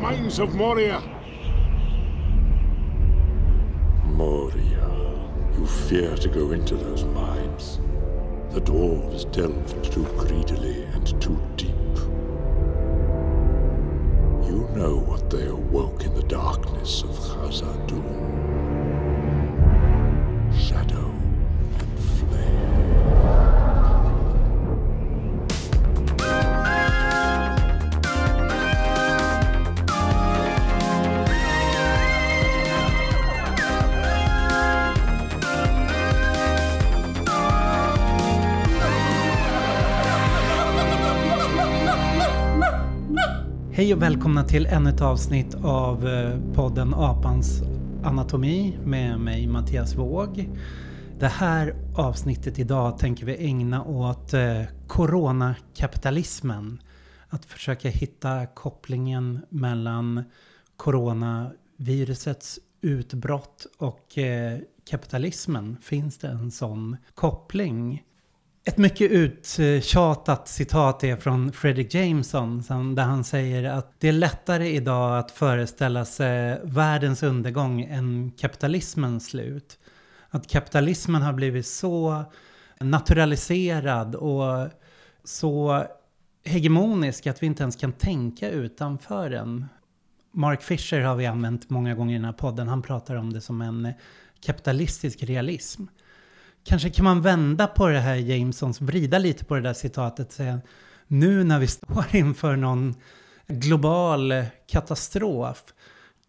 mines of Moria. Moria. You fear to go into those mines. The dwarves delved too greedily and too deep. You know what they awoke in the darkness of Khazad-dûm. Hej och välkomna till ännu ett avsnitt av eh, podden Apans anatomi med mig Mattias Våg. Det här avsnittet idag tänker vi ägna åt eh, coronakapitalismen. Att försöka hitta kopplingen mellan coronavirusets utbrott och eh, kapitalismen. Finns det en sån koppling? Ett mycket uttjatat citat är från Fredrik Jameson där han säger att det är lättare idag att föreställa sig världens undergång än kapitalismens slut. Att kapitalismen har blivit så naturaliserad och så hegemonisk att vi inte ens kan tänka utanför den. Mark Fisher har vi använt många gånger i den här podden. Han pratar om det som en kapitalistisk realism. Kanske kan man vända på det här Jamesons, vrida lite på det där citatet och säga nu när vi står inför någon global katastrof,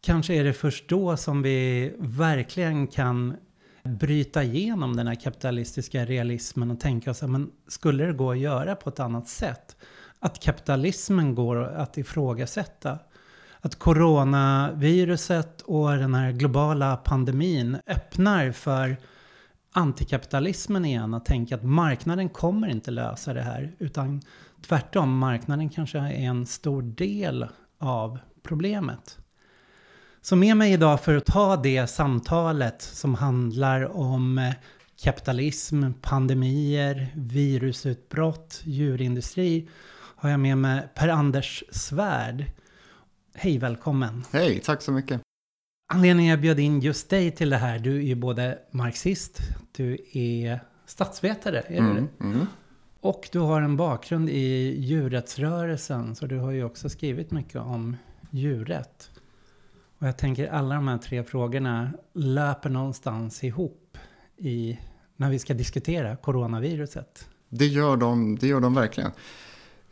kanske är det först då som vi verkligen kan bryta igenom den här kapitalistiska realismen och tänka oss, men skulle det gå att göra på ett annat sätt? Att kapitalismen går att ifrågasätta. Att coronaviruset och den här globala pandemin öppnar för antikapitalismen igen att tänka att marknaden kommer inte lösa det här utan tvärtom, marknaden kanske är en stor del av problemet. Så med mig idag för att ta det samtalet som handlar om eh, kapitalism, pandemier, virusutbrott, djurindustri har jag med mig Per-Anders Svärd. Hej, välkommen! Hej, tack så mycket. Anledningen jag bjöd in just dig till det här, du är ju både marxist, du är statsvetare, är du Mm, det? mm. Och du har en bakgrund i djurrättsrörelsen, så du har ju också skrivit mycket om djurrätt. Och jag tänker alla de här tre frågorna löper någonstans ihop i, när vi ska diskutera coronaviruset. Det, gör de, det gör de verkligen.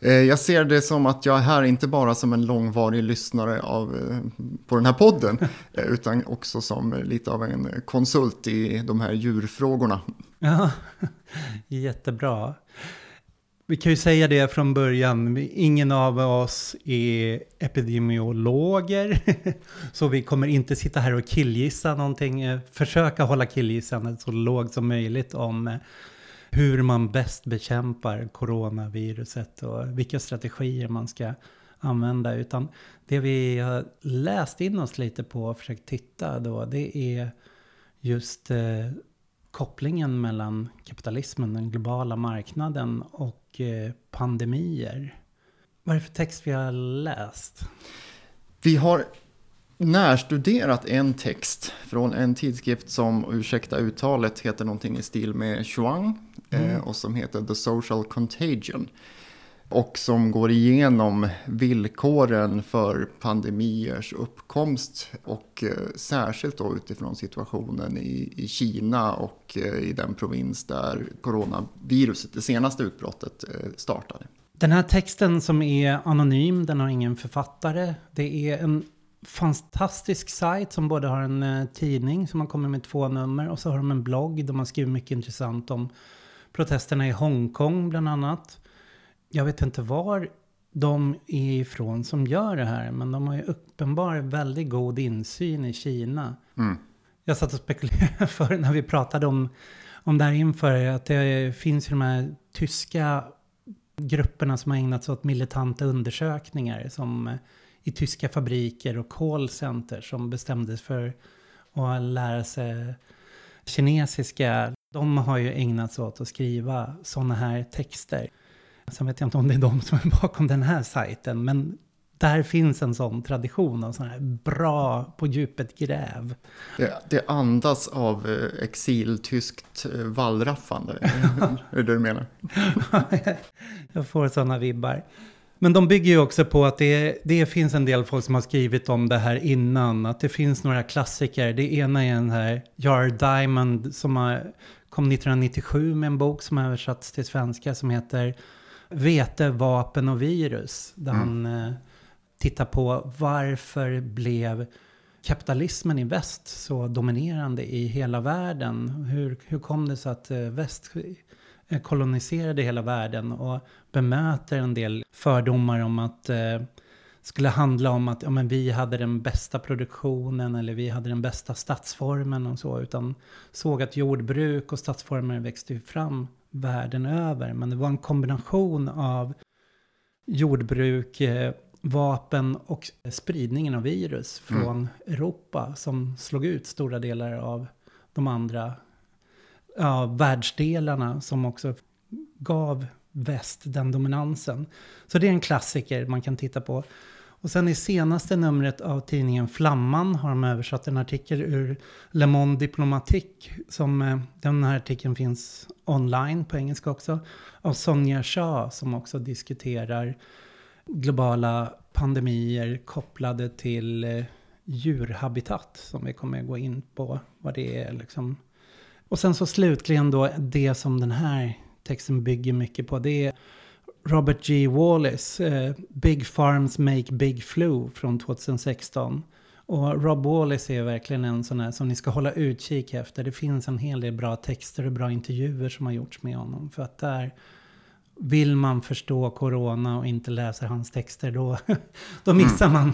Eh, Jag ser det som att jag är här inte bara som en långvarig lyssnare av, eh, på den här podden, eh, utan också som lite av en konsult i de här djurfrågorna. Ja, jättebra. Vi kan ju säga det från början, ingen av oss är epidemiologer, så vi kommer inte sitta här och killgissa någonting, försöka hålla killgissandet så lågt som möjligt om hur man bäst bekämpar coronaviruset och vilka strategier man ska använda, utan det vi har läst in oss lite på och försökt titta då, det är just eh, kopplingen mellan kapitalismen, den globala marknaden och eh, pandemier. Vad är det för text vi har läst? Vi har närstuderat en text från en tidskrift som, ursäkta uttalet, heter någonting i stil med Chuang eh, och som heter The Social Contagion. Och som går igenom villkoren för pandemiers uppkomst och eh, särskilt då utifrån situationen i, i Kina och eh, i den provins där coronaviruset, det senaste utbrottet, startade. Den här texten som är anonym, den har ingen författare. Det är en fantastisk sajt som både har en tidning som har kommit med två nummer och så har de en blogg där man skriver mycket intressant om protesterna i Hongkong bland annat. Jag vet inte var de är ifrån som gör det här, men de har ju uppenbar väldigt god insyn i Kina. Mm. Jag satt och spekulerade för när vi pratade om, om det här inför, att det finns ju de här tyska grupperna som har ägnat sig åt militanta undersökningar som eh, i tyska fabriker och callcenter som bestämdes för att lära sig kinesiska. De har ju ägnat sig åt att skriva sådana här texter. Sen vet jag inte om det är de som är bakom den här sajten, men där finns en sån tradition av sån här bra på djupet gräv. Det, det andas av eh, exiltyskt eh, wallraffande, är det det du menar? Jag får sådana vibbar. Men de bygger ju också på att det, det finns en del folk som har skrivit om det här innan. Att det finns några klassiker. Det ena är den här Jar Diamond som har, kom 1997 med en bok som översatts till svenska som heter Vete, vapen och virus. Där han eh, tittar på varför blev kapitalismen i väst så dominerande i hela världen? Hur, hur kom det sig att eh, väst koloniserade hela världen och bemöter en del fördomar om att eh, skulle handla om att ja, men vi hade den bästa produktionen eller vi hade den bästa stadsformen och så, utan såg att jordbruk och stadsformer växte fram världen över. Men det var en kombination av jordbruk, eh, vapen och spridningen av virus från Europa som slog ut stora delar av de andra ja, världsdelarna som också gav väst den dominansen. Så det är en klassiker man kan titta på. Och sen i senaste numret av tidningen Flamman har de översatt en artikel ur Le Monde Diplomatique. Som, eh, den här artikeln finns online på engelska också. Av Sonja Shah som också diskuterar globala pandemier kopplade till eh, djurhabitat. Som vi kommer gå in på vad det är liksom. Och sen så slutligen då det som den här texten bygger mycket på. Det är Robert G. Wallace, eh, Big Farms Make Big Flu från 2016. Och Rob Wallace är verkligen en sån här som ni ska hålla utkik efter. Det finns en hel del bra texter och bra intervjuer som har gjorts med honom. För att där vill man förstå corona och inte läser hans texter då, då missar man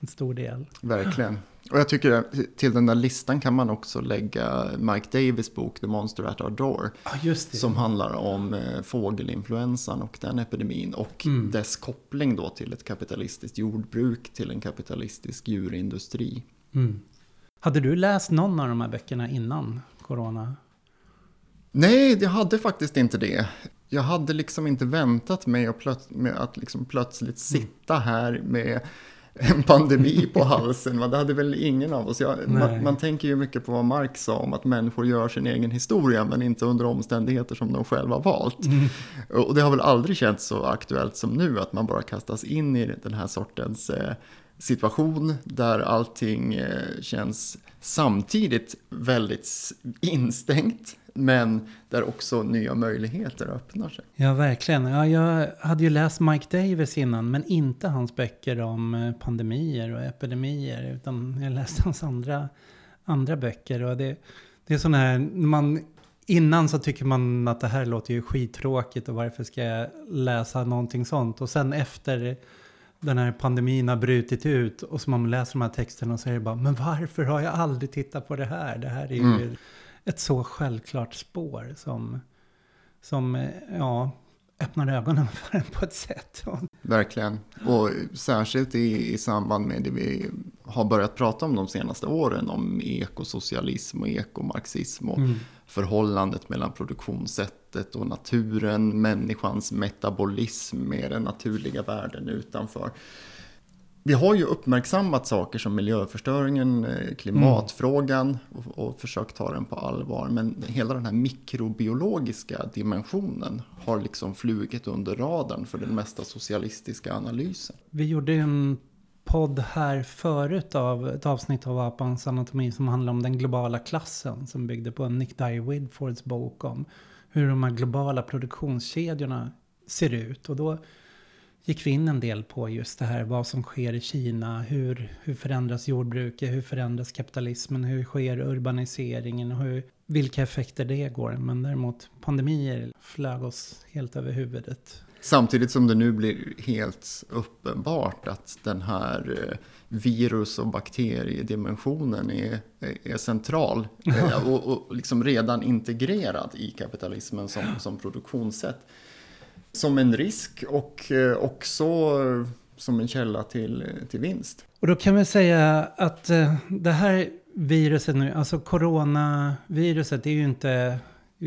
en stor del. Verkligen. Och jag tycker till den där listan kan man också lägga Mike Davis bok The Monster at Our Door. Det. Som handlar om eh, fågelinfluensan och den epidemin. Och Mm. dess koppling då till ett kapitalistiskt jordbruk, till en kapitalistisk djurindustri. Mm. Hade du läst någon av de här böckerna innan corona? Nej, jag hade faktiskt inte det. Jag hade liksom inte väntat mig att, plöts- att liksom plötsligt sitta här med en pandemi på halsen. va? Det hade väl ingen av oss. Jag, man, man tänker ju mycket på vad Marx sa om att människor gör sin egen historia men inte under omständigheter som de själva har valt. Och det har väl aldrig känts så aktuellt som nu att man bara kastas in i den här sortens eh, situation där allting eh, känns samtidigt väldigt instängt men där också nya möjligheter öppnar sig. Ja, verkligen. Ja, jag hade ju läst Mike Davis innan, men inte hans böcker om eh, pandemier och epidemier, utan jag läste hans andra, andra böcker. Och det, det är sån här, man, innan så tycker man att det här låter ju skittråkigt och varför ska jag läsa någonting sånt? Och sen efter den här pandemin har brutit ut och så man läser de här texterna så är det bara, men varför har jag aldrig tittat på det här? Det här är ju Mm. Ett så självklart spår som, som eh, ja, öppnar ögonen för en på ett sätt. Verkligen. Och särskilt i, i samband med det vi har börjat prata om de senaste åren om ekosocialism och ekomarxism och förhållandet mellan produktionssättet och naturen, människans metabolism med den naturliga världen utanför. Vi har ju uppmärksammat saker som miljöförstöringen, eh, klimatfrågan och, och försökt ta den på allvar. Men hela den här mikrobiologiska dimensionen har liksom flugit under radarn för den mesta socialistiska analysen. Vi gjorde en podd här förut av ett avsnitt av Apans anatomi som handlar om den globala klassen som byggde på Nick Dye Widfords bok om hur de här globala produktionskedjorna ser ut. Och då gick vi in en del på just det här vad som sker i Kina, hur, hur förändras jordbruket, hur förändras kapitalismen, hur sker urbaniseringen och hur, vilka effekter det går. Men däremot pandemier flög oss helt över huvudet. Samtidigt som det nu blir helt uppenbart att den här eh, virus och bakteriedimensionen är, är central eh, och, och liksom redan integrerad i kapitalismen som, som produktionssätt. Som en risk och eh, också som en källa till, till vinst. Och då kan vi säga att eh, det här viruset nu, alltså coronaviruset, det är ju inte,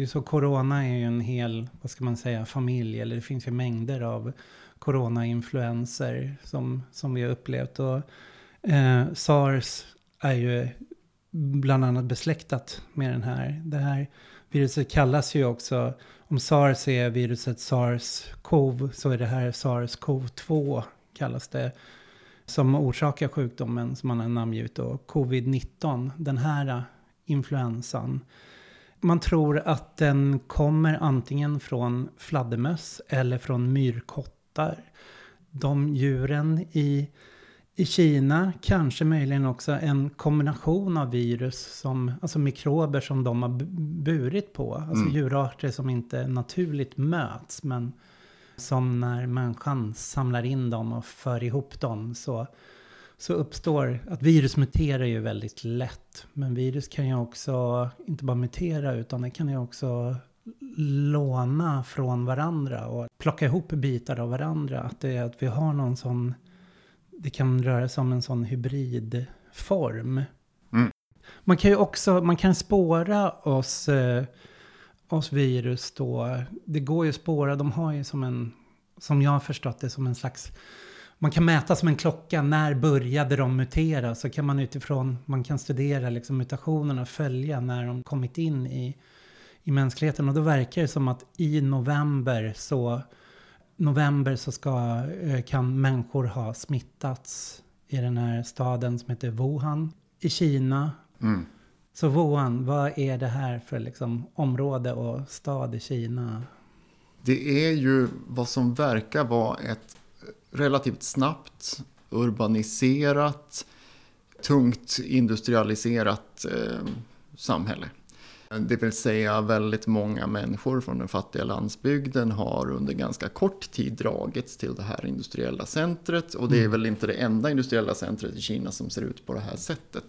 så corona är ju en hel, vad ska man säga, familj, eller det finns ju mängder av coronainfluenser som, som vi har upplevt. Och, eh, SARS är ju bland annat besläktat med den här. Det här viruset kallas ju också, om SARS är viruset SARS-CoV så är det här SARS-CoV-2 kallas det. Som orsakar sjukdomen som man har namngivit då, covid-19. Den här influensan. Man tror att den kommer antingen från fladdermöss eller från myrkottar. De djuren i, i Kina, kanske möjligen också en kombination av virus, som, alltså mikrober som de har burit på. Alltså mm. djurarter som inte naturligt möts, men som när människan samlar in dem och för ihop dem så så uppstår att virus muterar ju väldigt lätt. Men virus kan ju också inte bara mutera utan det kan ju också låna från varandra och plocka ihop bitar av varandra. Att, det, att vi har någon sån, det kan röra sig om en sån hybridform. Mm. Man kan ju också, man kan spåra oss, eh, oss virus då. Det går ju att spåra, de har ju som en, som jag har förstått det, som en slags man kan mäta som en klocka, när började de mutera? Så kan man utifrån, man kan studera liksom mutationerna, följa när de kommit in i, i mänskligheten. Och då verkar det som att i november så, november så ska, eh, kan människor ha smittats i den här staden som heter Wuhan i Kina. Mm. Så Wuhan, vad är det här för liksom område och stad i Kina? Det är ju vad som verkar vara ett relativt snabbt urbaniserat, tungt industrialiserat eh, samhälle. Det vill säga väldigt många människor från den fattiga landsbygden har under ganska kort tid dragits till det här industriella centret. Och det är mm. väl inte det enda industriella centret i Kina som ser ut på det här sättet.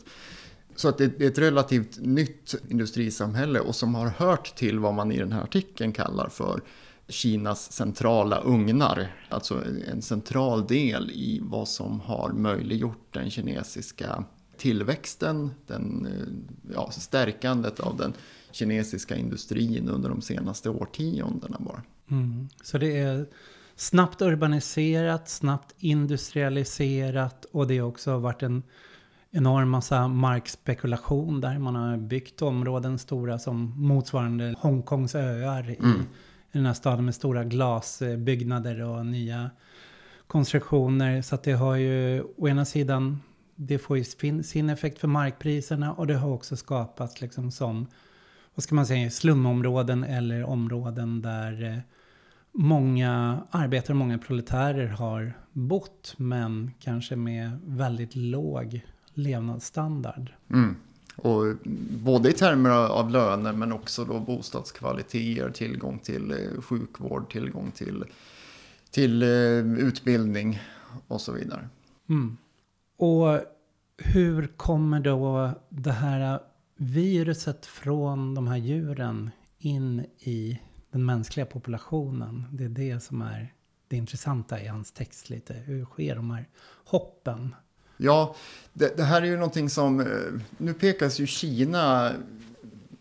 Så att det är ett relativt nytt industrisamhälle och som har hört till vad man i den här artikeln kallar för Kinas centrala ugnar. Alltså en central del i vad som har möjliggjort den kinesiska tillväxten, den, ja, stärkandet av den kinesiska industrin under de senaste årtiondena bara. Mm. Så det är snabbt urbaniserat, snabbt industrialiserat och det har också varit en enorm massa markspekulation där man har byggt områden stora som motsvarande Hongkongs öar i mm i den här staden med stora glasbyggnader och nya konstruktioner. Så att det har ju å ena sidan, det får ju sin effekt för markpriserna och det har också skapat liksom som, vad ska man säga, slumområden eller områden där eh, många arbetare och många proletärer har bott men kanske med väldigt låg levnadsstandard. Mm. Och både i termer av löner men också då bostadskvaliteter, tillgång till eh, sjukvård, tillgång till, till eh, utbildning och så vidare. Mm. Och hur kommer då det här viruset från de här djuren in i den mänskliga populationen? Det är det som är det intressanta i hans text lite. Hur sker de här hoppen? Ja, det, det, här är ju någonting som... Eh, nu pekas ju Kina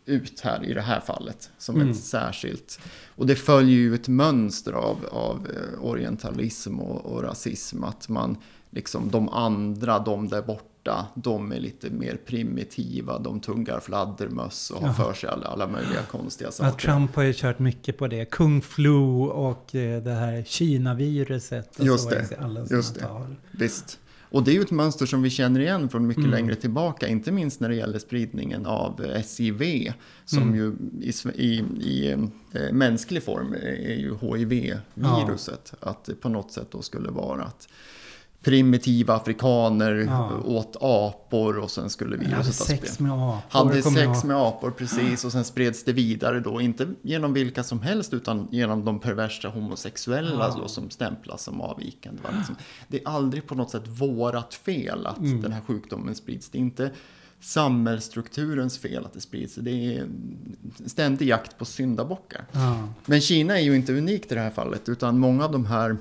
ut här i det här fallet som mm. ett särskilt. Och det följer ju ett mönster av, av eh, orientalism och, och rasism. Att man liksom de andra, de där borta, de är lite mer primitiva. De tuggar fladdermöss och har för sig alla, alla möjliga konstiga saker. Ja, Trump har ju kört mycket på det. Kung flu och eh, det här Kina-viruset. Just det. Just det. Visst. Och det är ju ett mönster som vi känner igen från mycket mm. längre tillbaka, inte minst när det gäller spridningen av SIV, som mm. ju i, i, i äh, mänsklig form är ju HIV-viruset. Ja. Att det på något sätt då skulle vara att primitiva afrikaner ja. åt apor och sen skulle viruset hade sex med apor. Hade sex med apor, precis. Och sen spreds det vidare då, inte genom vilka som helst utan genom de perversa homosexuella ja. då, som stämplas som avvikande. Liksom, det är aldrig på något sätt vårat fel att mm. den här sjukdomen sprids. Det är inte samhällsstrukturens fel att det sprids. Det är ständig jakt på syndabockar. Ja. Men Kina är ju inte unikt i det här fallet, utan många av de här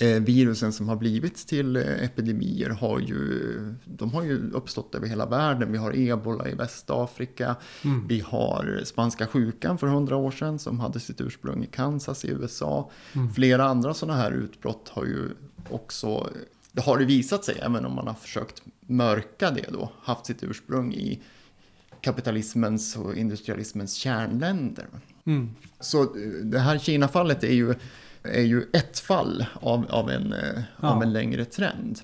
virusen som har blivit till eh, epidemier har ju, de har ju uppstått över hela världen. Vi har ebola i Västafrika. Mm. Vi har spanska sjukan för hundra år sedan som hade sitt ursprung i Kansas i USA. Mm. Flera andra sådana här utbrott har ju också, det har det visat sig, även om man har försökt mörka det då, haft sitt ursprung i kapitalismens och industrialismens kärnländer. Mm. Så eh, det här Kina-fallet är ju, är ju ett fall av, av, en, eh, Ja. av en längre trend.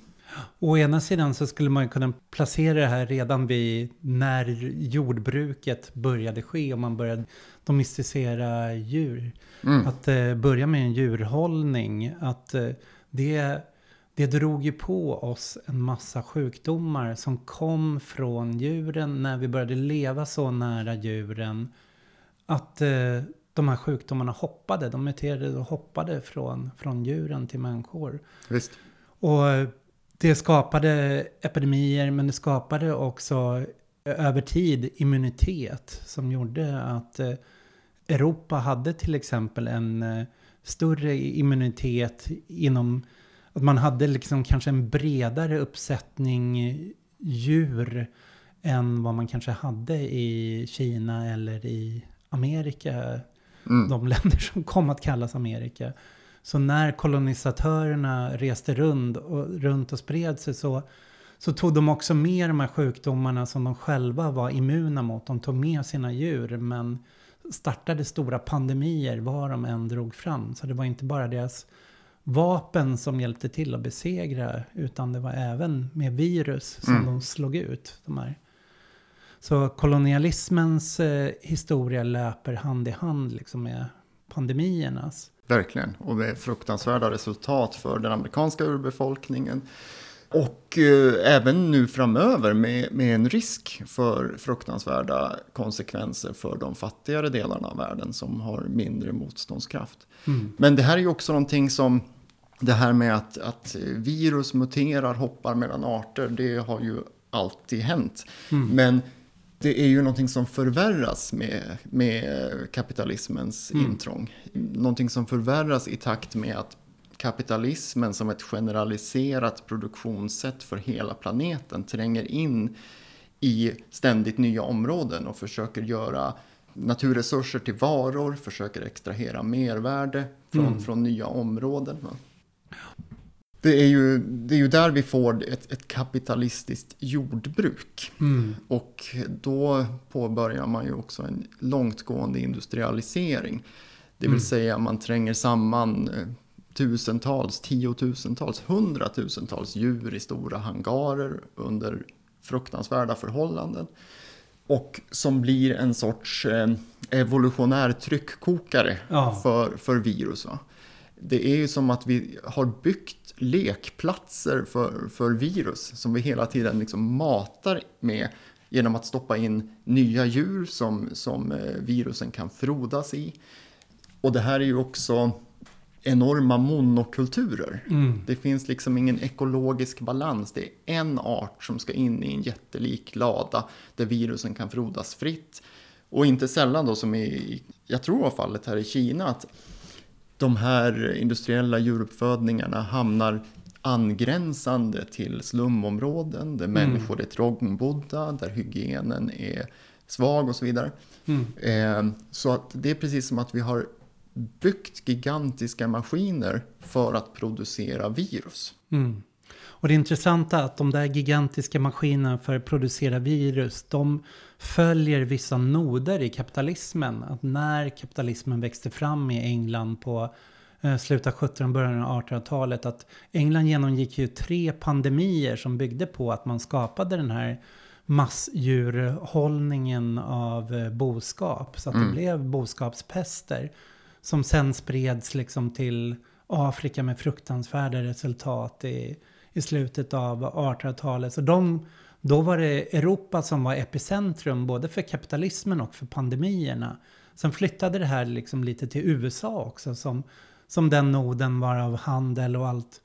Å ena sidan så skulle man kunna placera det här redan vid när jordbruket började ske och man började domesticera djur. Mm. Att eh, börja med en djurhållning, att eh, det, det drog ju på oss en massa sjukdomar som kom från djuren när vi började leva så nära djuren. Att eh, de här sjukdomarna hoppade, de muterade och hoppade från, från djuren till människor. Visst. Och det skapade epidemier men det skapade också eh, över tid immunitet som gjorde att eh, Europa hade till exempel en eh, större immunitet inom att man hade liksom kanske en bredare uppsättning djur än vad man kanske hade i Kina eller i Amerika Mm. de länder som kom att kallas Amerika. Så när kolonisatörerna reste runt och, runt och spred sig så, så tog de också med de här sjukdomarna som de själva var immuna mot. De tog med sina djur men startade stora pandemier var de än drog fram. Så det var inte bara deras vapen som hjälpte till att besegra utan det var även med virus som Mm. de slog ut. De här. Så kolonialismens eh, historia löper hand i hand liksom med pandemiernas. Verkligen. Och det är fruktansvärda resultat för den amerikanska urbefolkningen. Och eh, även nu framöver med, med en risk för fruktansvärda konsekvenser för de fattigare delarna av världen som har mindre motståndskraft. Mm. Men det här är ju också någonting som det här med att, att virus muterar, hoppar mellan arter, det har ju alltid hänt. Mm. Men det är ju någonting som förvärras med, med kapitalismens Mm. intrång. Någonting som förvärras i takt med att kapitalismen som ett generaliserat produktionssätt för hela planeten tränger in i ständigt nya områden och försöker göra naturresurser till varor, försöker extrahera mervärde från, Mm. från nya områden. va. Det är, ju, det är ju där vi får ett, ett kapitalistiskt jordbruk. Mm. Och då påbörjar man ju också en långtgående industrialisering. Det vill Mm. säga man tränger samman eh, tusentals, tiotusentals, hundratusentals djur i stora hangarer under fruktansvärda förhållanden. Och som blir en sorts eh, evolutionär tryckkokare Ja. för, för virus. Va? Det är ju som att vi har byggt lekplatser för, för virus som vi hela tiden liksom matar med genom att stoppa in nya djur som, som eh, virusen kan frodas i. Och det här är ju också enorma monokulturer. Mm. Det finns liksom ingen ekologisk balans. Det är en art som ska in i en jättelik lada där virusen kan frodas fritt. Och inte sällan då som i, jag tror var fallet här i Kina, att de här industriella djuruppfödningarna hamnar angränsande till slumområden där människor är trångbodda, där hygienen är svag och så vidare. Mm. Eh, så att det är precis som att vi har byggt gigantiska maskiner för att producera virus. Mm. Och det intressanta är att de där gigantiska maskinerna för att producera virus, de följer vissa noder i kapitalismen. Att när kapitalismen växte fram i England på eh, slutet av 1700 början av 1800-talet, att England genomgick ju tre pandemier som byggde på att man skapade den här massdjurhållningen av eh, boskap. Så att det Mm. blev boskapspester som sen spreds liksom till Afrika med fruktansvärda resultat i, i slutet av 1800-talet. Så de, då var det Europa som var epicentrum både för kapitalismen och för pandemierna. Sen flyttade det här liksom lite till USA också som, som den noden var av handel och allt.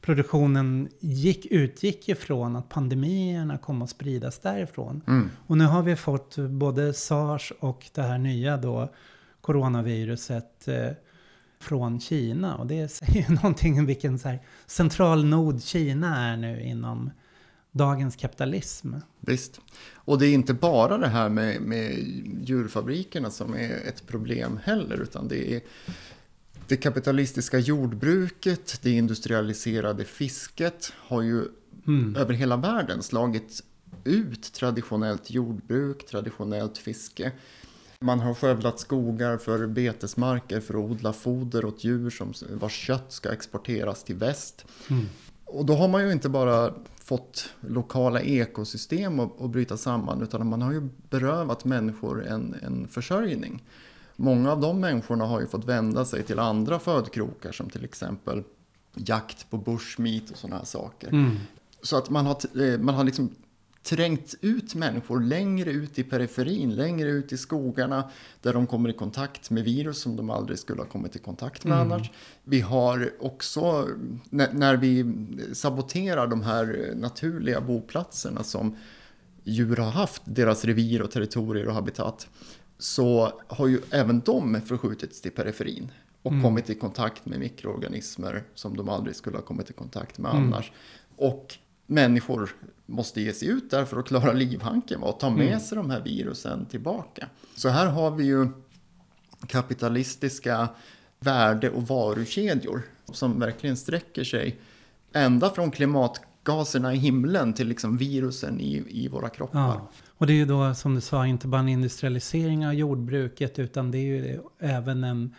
Produktionen gick, utgick ifrån att pandemierna kom att spridas därifrån. Mm. Och nu har vi fått både sars och det här nya då coronaviruset eh, från Kina. Och det säger någonting om vilken så här central nod Kina är nu inom dagens kapitalism. Visst. Och det är inte bara det här med, med djurfabrikerna som är ett problem heller, utan det är det kapitalistiska jordbruket, det industrialiserade fisket har ju mm. över hela världen slagit ut traditionellt jordbruk, traditionellt fiske. Man har skövlat skogar för betesmarker för att odla foder åt djur som, vars kött ska exporteras till väst. Mm. Och då har man ju inte bara fått lokala ekosystem att, att bryta samman utan man har ju berövat människor en, en försörjning. Många av de människorna har ju fått vända sig till andra födkrokar som till exempel jakt på bushmeat och sådana här saker. Mm. Så att man har, eh, man har liksom trängt ut människor längre ut i periferin, längre ut i skogarna där de kommer i kontakt med virus som de aldrig skulle ha kommit i kontakt med mm. annars. Vi har också, när, när, vi saboterar de här naturliga boplatserna som djur har haft, deras revir och territorier och habitat, så har ju även de förskjutits till periferin och mm. kommit i kontakt med mikroorganismer som de aldrig skulle ha kommit i kontakt med mm. annars. Och människor måste ge sig ut där för att klara livhanken och ta med mm. sig de här virusen tillbaka. Så här har vi ju kapitalistiska värde och varukedjor som verkligen sträcker sig ända från klimatgaserna i himlen till liksom virusen i, i våra kroppar. Ja. Och det är ju då som du sa inte bara en industrialisering av jordbruket utan det är ju även en,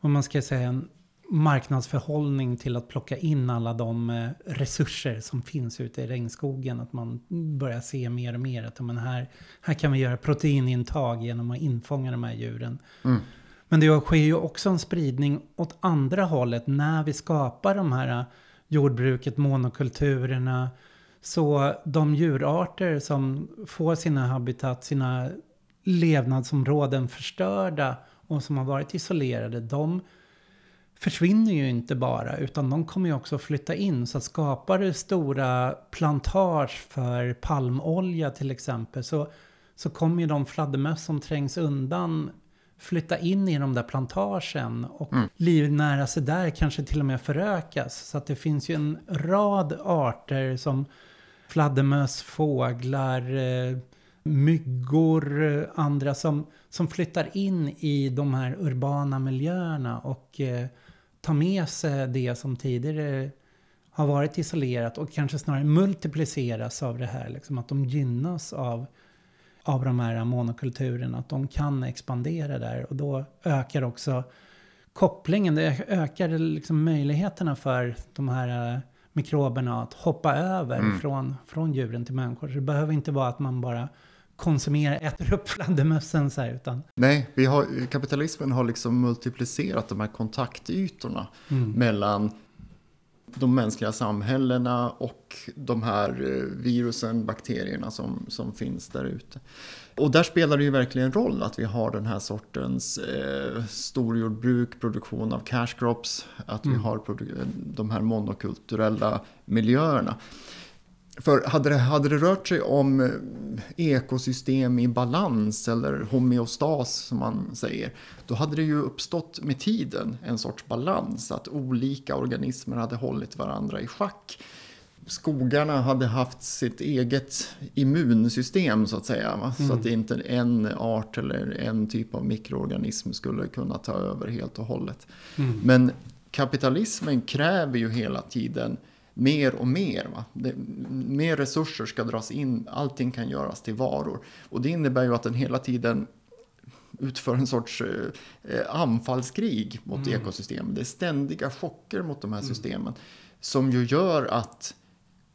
vad man ska säga, en marknadsförhållning till att plocka in alla de eh, resurser som finns ute i regnskogen. Att man börjar se mer och mer att men här, här kan vi göra proteinintag genom att infånga de här djuren. Mm. Men det sker ju också en spridning åt andra hållet när vi skapar de här eh, jordbruket, monokulturerna. Så de djurarter som får sina habitat, sina levnadsområden förstörda och som har varit isolerade, de försvinner ju inte bara, utan de kommer ju också flytta in. Så skapar du stora plantage för palmolja till exempel, så, så kommer ju de fladdermöss som trängs undan flytta in i de där plantagen och mm. livnära sig där, kanske till och med förökas. Så att det finns ju en rad arter som fladdermöss, fåglar, eh, myggor, andra som, som flyttar in i de här urbana miljöerna och eh, ta med sig det som tidigare har varit isolerat och kanske snarare multipliceras av det här. Liksom att de gynnas av, av de här monokulturerna. Att de kan expandera där och då ökar också kopplingen. Det ökar liksom möjligheterna för de här eh, mikroberna att hoppa över mm. från, från djuren till människor. Så det behöver inte vara att man bara konsumerar, äter upp fladdermössen så här, utan... Nej, vi har, kapitalismen har liksom multiplicerat de här kontaktytorna mm. mellan de mänskliga samhällena och de här eh, virusen, bakterierna som, som finns där ute. Och där spelar det ju verkligen roll att vi har den här sortens eh, storjordbruk, produktion av cash crops, att mm. vi har de här monokulturella miljöerna. För hade det, hade det rört sig om eh, ekosystem i balans eller homeostas som man säger, då hade det ju uppstått med tiden en sorts balans, att olika organismer hade hållit varandra i schack. Skogarna hade haft sitt eget immunsystem så att säga, mm. så att inte en art eller en typ av mikroorganism skulle kunna ta över helt och hållet. Mm. Men kapitalismen kräver ju hela tiden mer och mer. Va? Det, mer resurser ska dras in, allting kan göras till varor. Och det innebär ju att den hela tiden utför en sorts eh, anfallskrig mot mm. ekosystemen. Det är ständiga chocker mot de här mm. systemen. Som ju gör att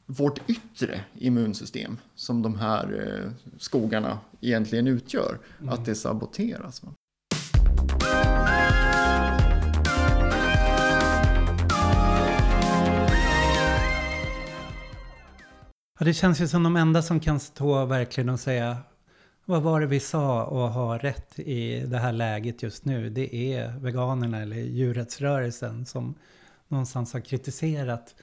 vårt yttre immunsystem, som de här eh, skogarna egentligen utgör, mm. att det saboteras. Va? Ja, det känns ju som de enda som kan stå verkligen och säga vad var det vi sa och ha rätt i det här läget just nu? Det är veganerna eller djurrättsrörelsen som någonstans har kritiserat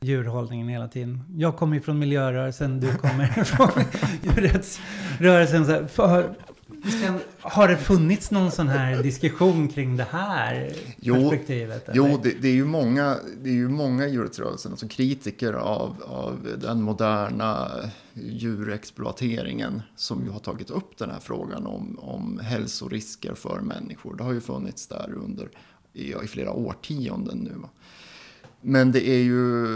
djurhållningen hela tiden. Jag kommer ju från miljörörelsen, du kommer från djurrättsrörelsen. Så har det funnits någon sån här diskussion kring det här Jo, perspektivet? eller? Jo, det, det är ju många, det är ju många i djurrättsrörelsen, alltså kritiker av, av den moderna djurexploateringen som ju har tagit upp den här frågan om, om hälsorisker för människor. Det har ju funnits där under i, i flera årtionden nu. Men det är ju,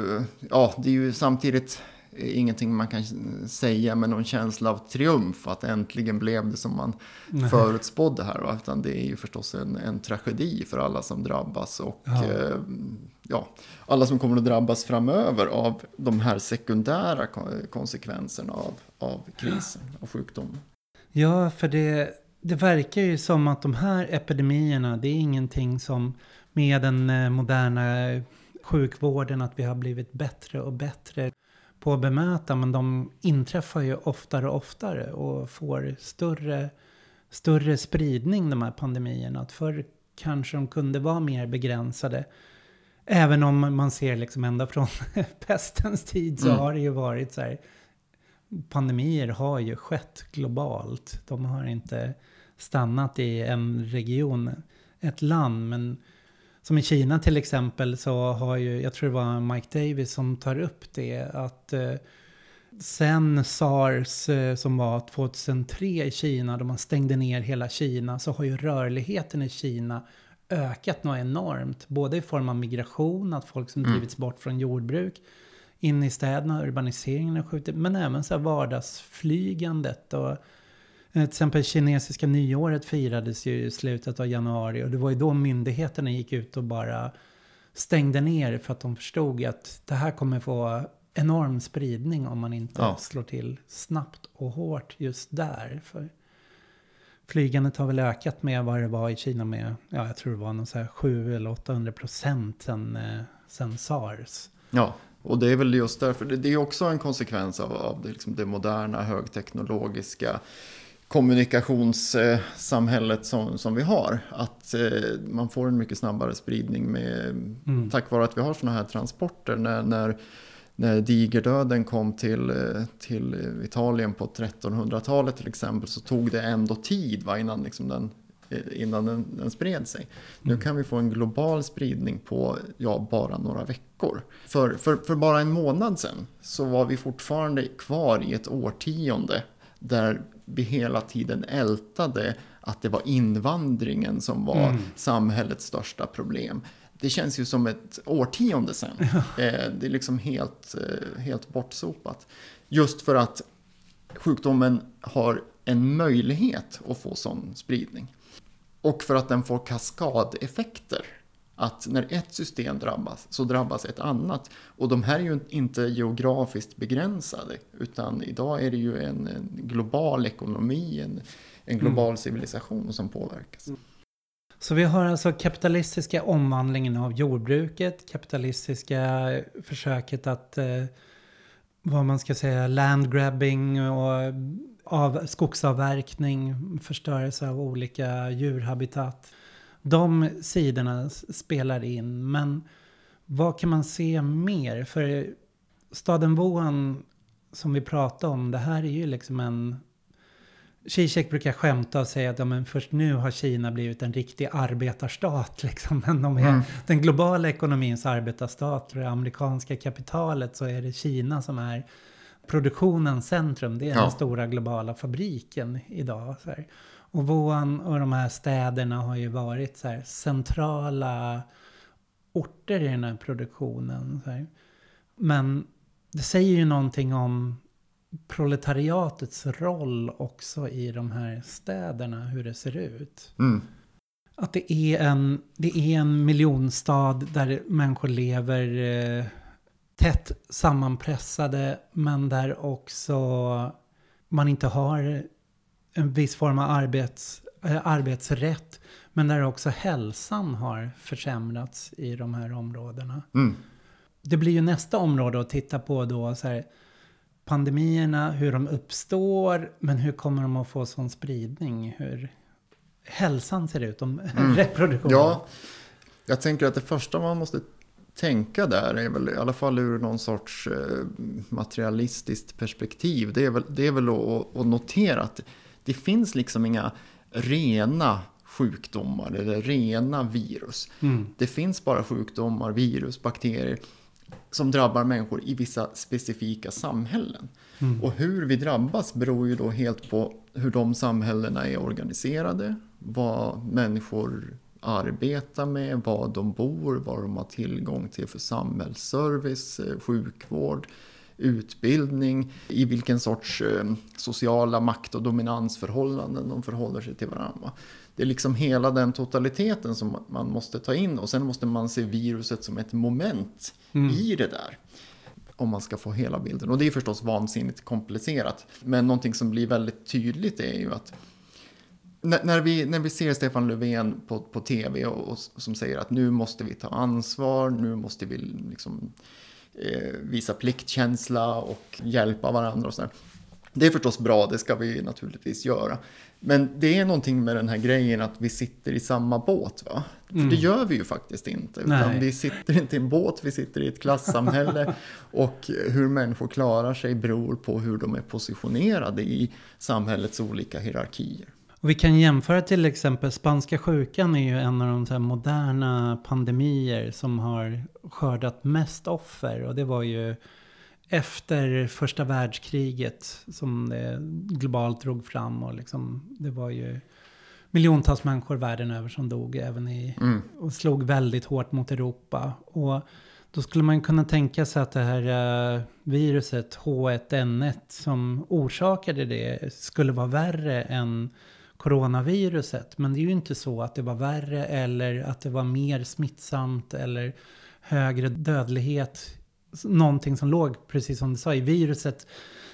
ja, det är ju samtidigt ingenting man kan säga med någon känsla av triumf att äntligen blev det som man Nej. förutspådde här. Va? Utan det är ju förstås en, en tragedi för alla som drabbas och Ja. eh, ja, alla som kommer att drabbas framöver av de här sekundära ko- konsekvenserna av, av krisen och sjukdomen. Ja, för det, det verkar ju som att de här epidemierna, det är ingenting som med den eh, moderna sjukvården, att vi har blivit bättre och bättre på att bemöta, men de inträffar ju oftare och oftare och får större, större spridning, de här pandemierna. Att förr kanske de kunde vara mer begränsade. Även om man ser liksom ända från pestens tid så Mm. har det ju varit så här pandemier har ju skett globalt. De har inte stannat i en region, ett land. Men som i Kina till exempel så har ju, jag tror det var Mike Davis som tar upp det, att eh, sen sars eh, som var 2003 i Kina, då man stängde ner hela Kina, så har ju rörligheten i Kina ökat något enormt. Både i form av migration, att folk som Mm. drivits bort från jordbruk, in i städerna, urbaniseringen har skjutit, men även så här vardagsflygandet. Och, till exempel kinesiska nyåret firades ju i slutet av januari och det var ju då myndigheterna gick ut och bara stängde ner för att de förstod att det här kommer få enorm spridning om man inte Ja. slår till snabbt och hårt just där. För flygandet har väl ökat med vad det var i Kina med, ja jag tror det var någon så här 7 eller 800 procent sen, eh, sen sars. Ja, och det är väl just därför. Det, det är också en konsekvens av, av det, liksom det moderna högteknologiska kommunikationssamhället som, som vi har. Att eh, man får en mycket snabbare spridning med, Mm. tack vare att vi har sådana här transporter. När, när, när digerdöden kom till, eh, till Italien på 1300-talet till exempel så tog det ändå tid va, innan, liksom den, eh, innan den, den spred sig. Nu kan vi få en global spridning på ja, bara några veckor. För, för, för bara en månad sedan så var vi fortfarande kvar i ett årtionde där vi hela tiden ältade att det var invandringen som var Mm. samhällets största problem. Det känns ju som ett årtionde sedan. Eh, Det är liksom helt, eh, helt bortsopat. Just för att sjukdomen har en möjlighet att få sån spridning. Och för att den får kaskadeffekter. Att när ett system drabbas så drabbas ett annat. Och de här är ju inte geografiskt begränsade. Utan idag är det ju en, en global ekonomi, en, en global civilisation som påverkas. Så vi har alltså kapitalistiska omvandlingen av jordbruket, kapitalistiska försöket att, eh, vad man ska säga, landgrabbing och av, skogsavverkning, förstörelse av olika djurhabitat. De sidorna spelar in, men vad kan man se mer? För staden Wuhan som vi pratade om, det här är ju liksom en Zizek brukar skämta och säga att ja, men först nu har Kina blivit en riktig arbetarstat. Liksom. Men de är Mm. den globala ekonomins arbetarstat och det amerikanska kapitalet så är det Kina som är produktionens centrum. Det är Ja. den stora globala fabriken idag. Och Wuhan och de här städerna har ju varit så centrala orter i den här produktionen. Här. Men det säger ju någonting om proletariatets roll också i de här städerna, hur det ser ut. Mm. Att det är en, det är en miljonstad där människor lever eh, tätt sammanpressade, men där också man inte har en viss form av arbets, eh, arbetsrätt, men där också hälsan har försämrats i de här områdena. Mm. Det blir ju nästa område att titta på då, så här, pandemierna, hur de uppstår, men hur kommer de att få sån spridning? Hur hälsan ser ut, om Mm. reproduktionen. Ja, jag tänker att det första man måste tänka där är väl i alla fall ur någon sorts eh, materialistiskt perspektiv. Det är väl, det är väl att, att notera att det finns liksom inga rena sjukdomar eller rena virus. Mm. Det finns bara sjukdomar, virus, bakterier som drabbar människor i vissa specifika samhällen. Mm. Och hur vi drabbas beror ju då helt på hur de samhällena är organiserade, vad människor arbetar med, vad de bor, vad de har tillgång till för samhällsservice, eh, sjukvård, utbildning, i vilken sorts eh, sociala makt och dominansförhållanden de förhåller sig till varandra. Det är liksom hela den totaliteten som man måste ta in och sen måste man se viruset som ett moment Mm. i det där. Om man ska få hela bilden. Och det är förstås vansinnigt komplicerat. Men någonting som blir väldigt tydligt är ju att när, när, vi, när vi ser Stefan Löfven på, på tv och, och som säger att nu måste vi ta ansvar, nu måste vi liksom, visa pliktkänsla och hjälpa varandra och sådär. Det är förstås bra, det ska vi naturligtvis göra. Men det är någonting med den här grejen att vi sitter i samma båt. Va? För Mm. det gör vi ju faktiskt inte. Utan Nej. vi sitter inte i en båt, vi sitter i ett klassamhälle. och hur människor klarar sig beror på hur de är positionerade i samhällets olika hierarkier. Och vi kan jämföra till exempel spanska sjukan är ju en av de så moderna pandemier som har skördat mest offer. Och det var ju efter första världskriget som det globalt drog fram. Och liksom, det var ju miljontals människor världen över som dog även i, Mm. och slog väldigt hårt mot Europa. Och då skulle man kunna tänka sig att det här eh, viruset H1N1 som orsakade det skulle vara värre än coronaviruset. Men det är ju inte så att det var värre eller att det var mer smittsamt eller högre dödlighet. Någonting som låg, precis som du sa, i viruset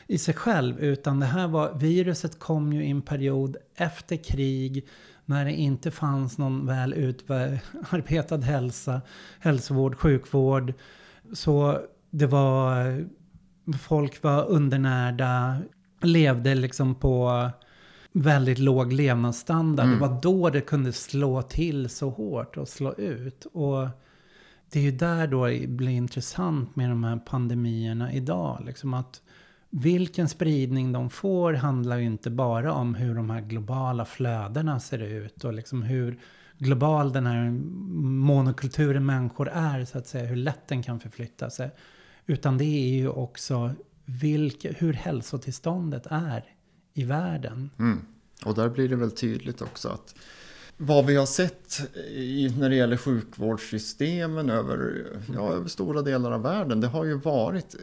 i sig själv. Utan det här var, viruset kom ju i en period efter krig när det inte fanns någon väl utarbetad hälsa, hälsovård, sjukvård. Så det var, folk var undernärda, levde liksom på väldigt låg levnadsstandard. Mm. Det var då det kunde slå till så hårt och slå ut. Och det är ju där då det blir intressant med de här pandemierna idag. Liksom att vilken spridning de får handlar ju inte bara om hur de här globala flödena ser ut och liksom hur global den här monokulturen människor är, så att säga, hur lätt den kan förflytta sig. Utan det är ju också vilka, hur hälsotillståndet är i världen. Mm. Och där blir det väl tydligt också att vad vi har sett i, när det gäller sjukvårdssystemen över, ja, över stora delar av världen, det har ju varit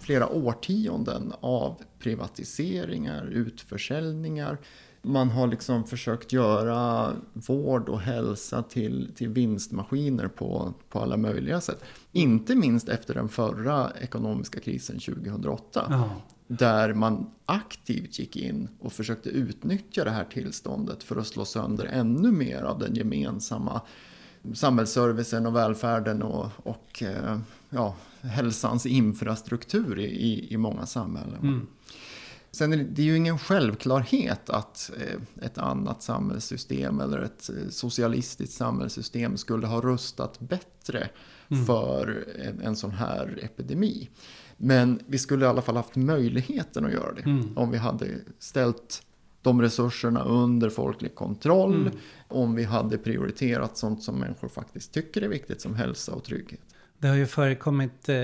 flera årtionden av privatiseringar, utförsäljningar. Man har liksom försökt göra vård och hälsa till, till vinstmaskiner på, på alla möjliga sätt. Inte minst efter den förra ekonomiska krisen 2008. Ja. Där man aktivt gick in och försökte utnyttja det här tillståndet för att slå sönder ännu mer av den gemensamma samhällsservicen och välfärden och, och eh, ja, hälsans infrastruktur i, i, många samhällen. Mm. Sen är det, det är ju ingen självklarhet att eh, ett annat samhällssystem eller ett eh, socialistiskt samhällssystem skulle ha rustat bättre Mm. för en, en sån här epidemi. Men vi skulle i alla fall haft möjligheten att göra det. Mm. Om vi hade ställt de resurserna under folklig kontroll. Mm. Om vi hade prioriterat sånt som människor faktiskt tycker är viktigt som hälsa och trygghet. Det har ju förekommit, eh,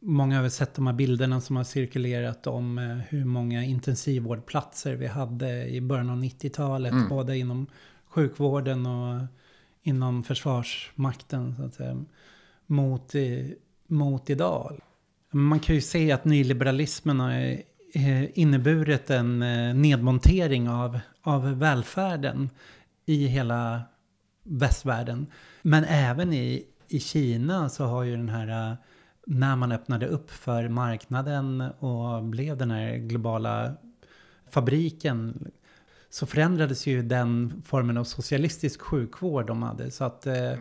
många har sett de här bilderna som har cirkulerat om eh, hur många intensivvårdplatser vi hade i början av 90-talet. Mm. Både inom sjukvården och inom försvarsmakten. Så att säga, mot, mot idag. Man kan ju se att nyliberalismen har eh, inneburit en eh, nedmontering av, av välfärden i hela västvärlden. Men även i, i Kina så har ju den här, eh, när man öppnade upp för marknaden och blev den här globala fabriken så förändrades ju den formen av socialistisk sjukvård de hade. Så att eh,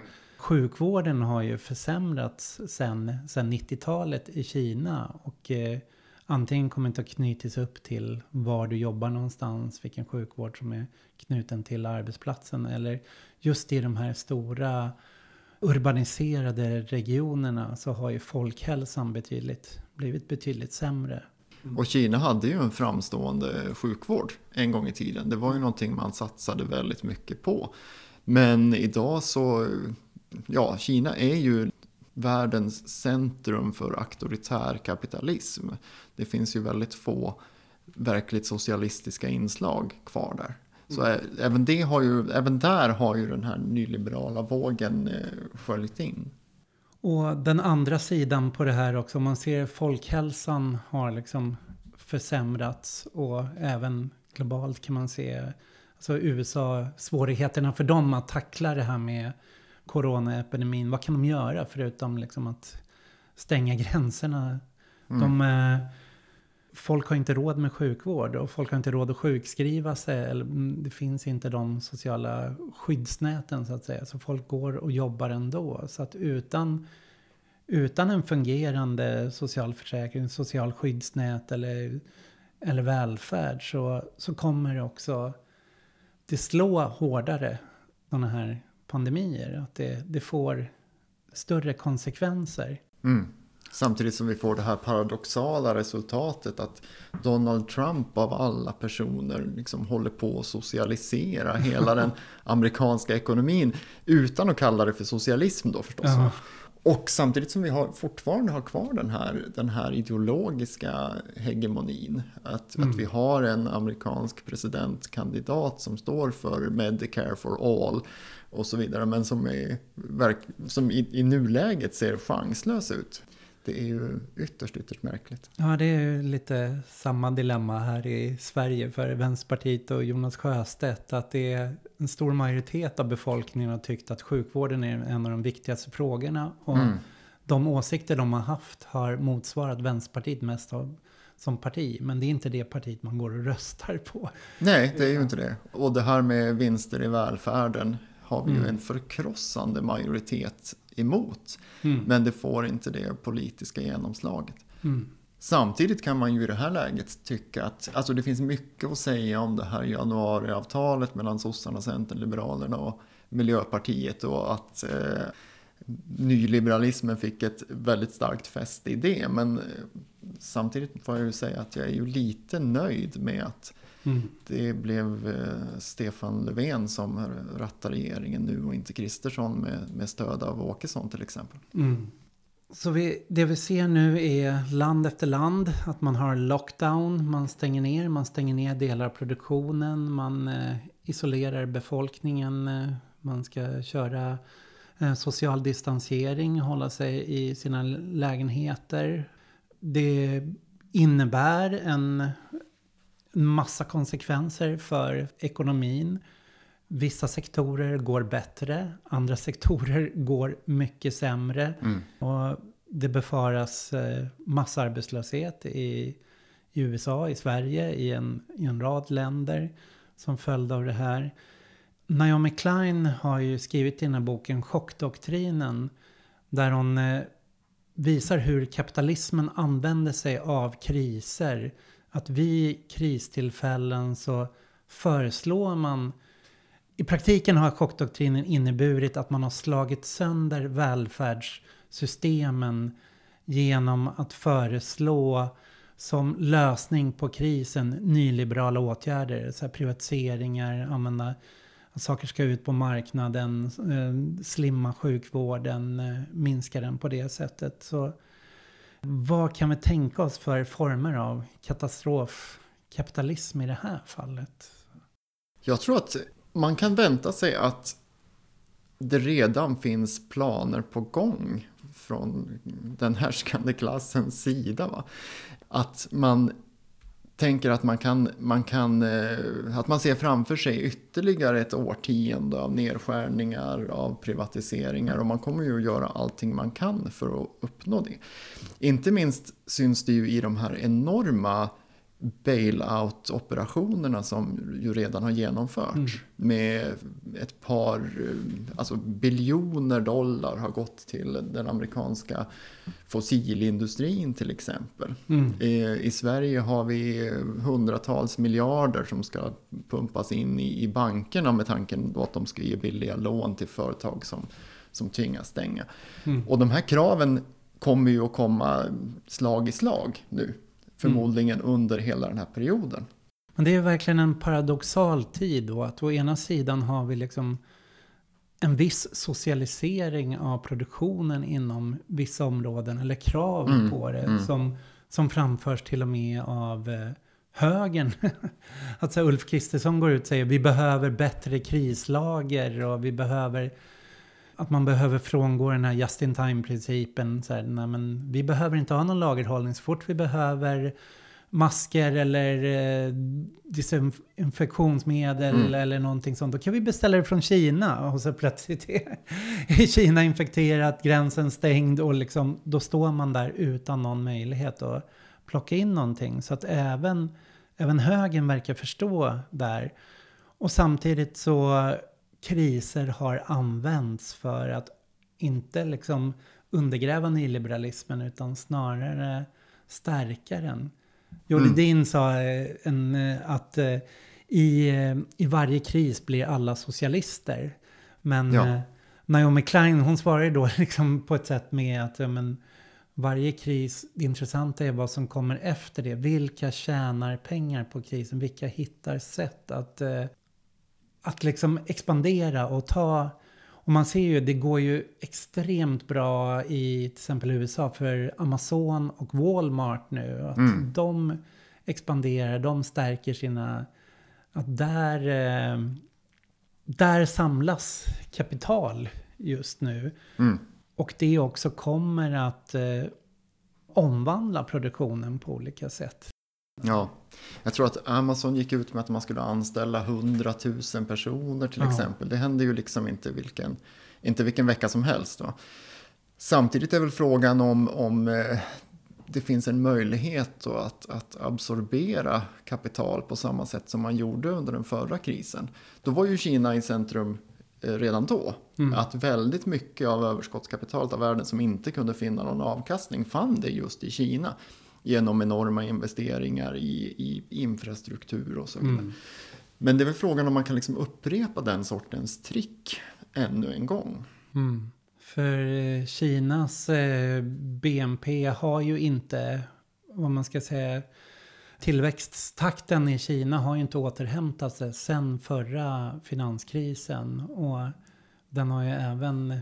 sjukvården har ju försämrats sen, sen 90-talet i Kina. Och eh, antingen kommer inte att knytas upp till var du jobbar någonstans, vilken sjukvård som är knuten till arbetsplatsen. Eller just i de här stora urbaniserade regionerna så har ju folkhälsan betydligt, blivit betydligt sämre. Och Kina hade ju en framstående sjukvård en gång i tiden. Det var ju någonting man satsade väldigt mycket på. Men idag så, ja, Kina är ju världens centrum för auktoritär kapitalism. Det finns ju väldigt få verkligt socialistiska inslag kvar där. Så mm. även, det har ju, även där har ju den här nyliberala vågen eh, sköljt in. Och den andra sidan på det här också, om man ser folkhälsan har liksom försämrats och även globalt kan man se alltså USA, svårigheterna för dem att tackla det här med coronaepidemin. Vad kan de göra förutom liksom att stänga gränserna? Mm. De, eh, folk har inte råd med sjukvård och folk har inte råd att sjukskriva sig. Eller, mm, det finns inte de sociala skyddsnäten så att säga. Så folk går och jobbar ändå. Så att utan, utan en fungerande socialförsäkring, social skyddsnät eller, eller välfärd så, så kommer det också det slå hårdare, sådana här pandemier. Att det, det får större konsekvenser. Mm. Samtidigt som vi får det här paradoxala resultatet att Donald Trump av alla personer liksom håller på att socialisera hela den amerikanska ekonomin utan att kalla det för socialism då förstås. Ja. Och samtidigt som vi har, fortfarande har kvar den här, den här ideologiska hegemonin. Att, mm. att vi har en amerikansk presidentkandidat som står för Medicare for all och så vidare. Men som, är, som i, i nuläget ser chanslös ut. Det är ju ytterst, ytterst märkligt. Ja, det är ju lite samma dilemma här i Sverige för Vänsterpartiet och Jonas Sjöstedt. Att det är en stor majoritet av befolkningen har tyckt att sjukvården är en av de viktigaste frågorna. Och mm. de åsikter de har haft har motsvarat Vänsterpartiet mest av, som parti. Men det är inte det partiet man går och röstar på. Nej, det är ju inte det. Och det här med vinster i välfärden har vi mm. ju en förkrossande majoritet emot. Mm. Men det får inte det politiska genomslaget. Mm. Samtidigt kan man ju i det här läget tycka att alltså det finns mycket att säga om det här januariavtalet mellan sossarna, Centern, Liberalerna och Miljöpartiet och att eh, nyliberalismen fick ett väldigt starkt fäste i det. Men eh, samtidigt får jag ju säga att jag är ju lite nöjd med att Mm. Det blev eh, Stefan Löfven som rattar regeringen nu och inte Kristersson med, med stöd av Åkesson till exempel. Mm. Så vi, det vi ser nu är land efter land, att man har lockdown, man stänger ner, man stänger ner delar av produktionen, man eh, isolerar befolkningen, eh, man ska köra eh, social distansering, hålla sig i sina lägenheter. Det innebär en massa konsekvenser för ekonomin. Vissa sektorer går bättre, andra sektorer går mycket sämre. Mm. Och det befaras eh, massarbetslöshet i, i USA, i Sverige, i en, i en rad länder som följd av det här. Naomi Klein har ju skrivit i den här boken Chockdoktrinen där hon eh, visar hur kapitalismen använder sig av kriser att vid kristillfällen så föreslår man i praktiken har chockdoktrinen inneburit att man har slagit sönder välfärdssystemen genom att föreslå som lösning på krisen nyliberala åtgärder. Så privatiseringar, använda att saker ska ut på marknaden, eh, slimma sjukvården, eh, minska den på det sättet. Så vad kan vi tänka oss för former av katastrofkapitalism i det här fallet? Jag tror att man kan vänta sig att det redan finns planer på gång från den härskande klassens sida. Va? Att man tänker att man kan, man kan eh, att man ser framför sig ytterligare ett årtionde av nedskärningar, av privatiseringar och man kommer ju att göra allting man kan för att uppnå det. Inte minst syns det ju i de här enorma bailout-operationerna som ju redan har genomförts. Mm. Med ett par, eh, alltså biljoner dollar har gått till den amerikanska fossilindustrin till exempel. Mm. I, I, Sverige har vi hundratals miljarder som ska pumpas in i, i bankerna med tanken att de ska ge billiga lån till företag som, som tvingas stänga. Mm. Och de här kraven kommer ju att komma slag i slag nu förmodligen under hela den här perioden. Men det är verkligen en paradoxal tid då. Att å ena sidan har vi liksom en viss socialisering av produktionen inom vissa områden. Eller krav Mm, på det. mm. Som, som framförs till och med av eh, högern. alltså Ulf Kristersson går ut och säger vi behöver bättre krislager. Och vi behöver att man behöver frångå den här just in time-principen. Så här, nej, men vi behöver inte ha någon lagerhållning. Så fort vi behöver masker eller eh, desinfektionsmedel Mm. eller någonting sånt. Då kan vi beställa det från Kina och så plötsligt är, Kina infekterat, gränsen stängd och liksom, då står man där utan någon möjlighet att plocka in någonting. Så att även, även högern verkar förstå där. Och samtidigt så kriser har använts för att inte liksom undergräva nyliberalismen utan snarare stärka den. Joel Mm. Sa eh, en, eh, att eh, i, i varje kris blir alla socialister. Men Ja. Naomi Klein hon svarar då liksom på ett sätt med att men, varje kris, det intressanta är vad som kommer efter det. Vilka tjänar pengar på krisen? Vilka hittar sätt att, att liksom expandera och ta och man ser ju, det går ju extremt bra i till exempel USA för Amazon och Walmart nu. Att Mm. de expanderar, de stärker sina... Att där, eh, där samlas kapital just nu. Mm. Och det också kommer att eh, omvandla produktionen på olika sätt. Ja, jag tror att Amazon gick ut med att man skulle anställa 100 000 personer till Ja. exempel. Det händer ju liksom inte vilken, inte vilken vecka som helst. Va? Samtidigt är väl frågan om, om eh, det finns en möjlighet då att, att absorbera kapital på samma sätt som man gjorde under den förra krisen. Då var ju Kina i centrum eh, redan då. Mm. Att väldigt mycket av överskottskapitalet av världen som inte kunde finna någon avkastning fann det just i Kina. Genom enorma investeringar i, i infrastruktur och så vidare. Mm. Men det är väl frågan om man kan liksom upprepa den sortens trick ännu en gång. Mm. För eh, Kinas eh, BNP har ju inte, vad man ska säga, tillväxttakten i Kina har ju inte återhämtat sig sen förra finanskrisen. Och den har ju även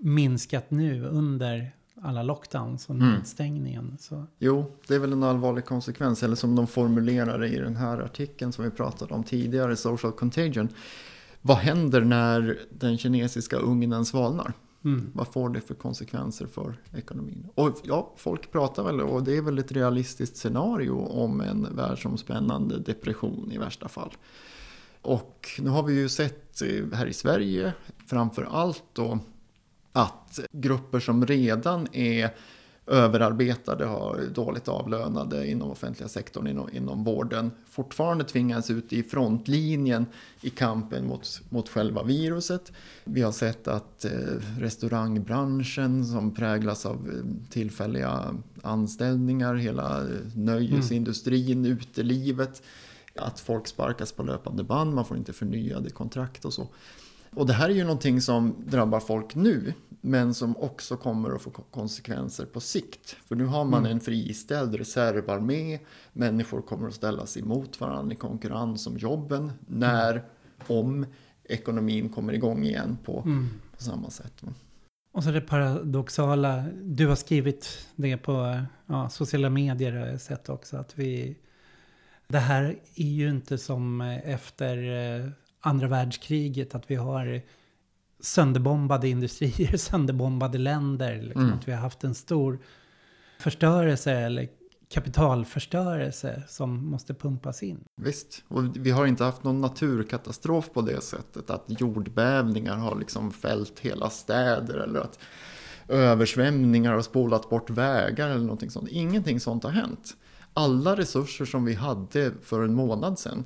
minskat nu under alla lockdowns och Mm. nedstängningen. Så, Jo, det är väl en allvarlig konsekvens, eller som de formulerar det i den här artikeln som vi pratade om tidigare, Social Contagion. Vad händer när den kinesiska ugnen svalnar? mm. Vad får det för konsekvenser för ekonomin? Och ja, folk pratar väl, och det är väl ett realistiskt scenario om en världsomspännande depression i värsta fall. Och nu har vi ju sett här i Sverige framför allt då att grupper som redan är överarbetade, har dåligt avlönade inom offentliga sektorn, inom, inom vården, fortfarande tvingas ut i frontlinjen i kampen mot, mot själva viruset. Vi har sett att eh, restaurangbranschen som präglas av eh, tillfälliga anställningar, hela eh, nöjesindustrin, utelivet, att folk sparkas på löpande band, man får inte förnyade kontrakt och så. Och det här är ju någonting som drabbar folk nu, men som också kommer att få ko- konsekvenser på sikt. För nu har man Mm. en friställd reservarmé, människor kommer att ställas emot varandra i konkurrens om jobben, när, om ekonomin kommer igång igen på, Mm. på samma sätt. Och så det paradoxala, du har skrivit det på ja, sociala medier har jag sett också. Att vi, det här är ju inte som efter eh, andra världskriget att vi har sönderbombade industrier, sönderbombade länder. Liksom, Mm. Att vi har haft en stor förstörelse eller kapitalförstörelse som måste pumpas in. Visst, och vi har inte haft någon naturkatastrof på det sättet att jordbävningar har liksom fällt hela städer eller att översvämningar har spolat bort vägar eller någonting sånt. Ingenting sånt har hänt. Alla resurser som vi hade för en månad sedan,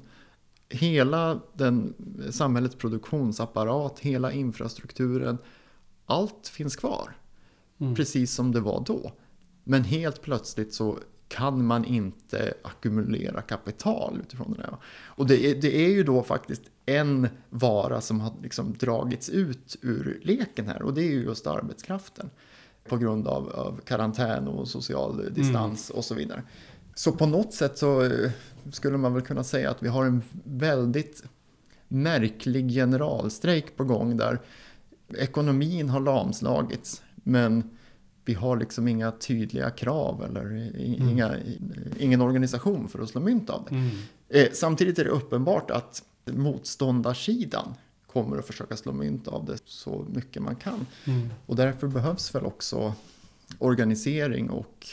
hela den, samhällets produktionsapparat, hela infrastrukturen, allt finns kvar. Mm. Precis som det var då. Men helt plötsligt så kan man inte ackumulera kapital utifrån det där. Och det är, det är ju då faktiskt en vara som har liksom dragits ut ur leken här och det är ju just arbetskraften. På grund av, av karantän och social distans och så vidare. Så på något sätt så eh, skulle man väl kunna säga att vi har en väldigt märklig generalstrejk på gång där ekonomin har lamslagits men vi har liksom inga tydliga krav eller inga, ingen organisation för att slå mynt av det. Mm. Eh, samtidigt är det uppenbart att motståndarsidan kommer att försöka slå mynt av det så mycket man kan. Mm. Och därför behövs väl också organisering och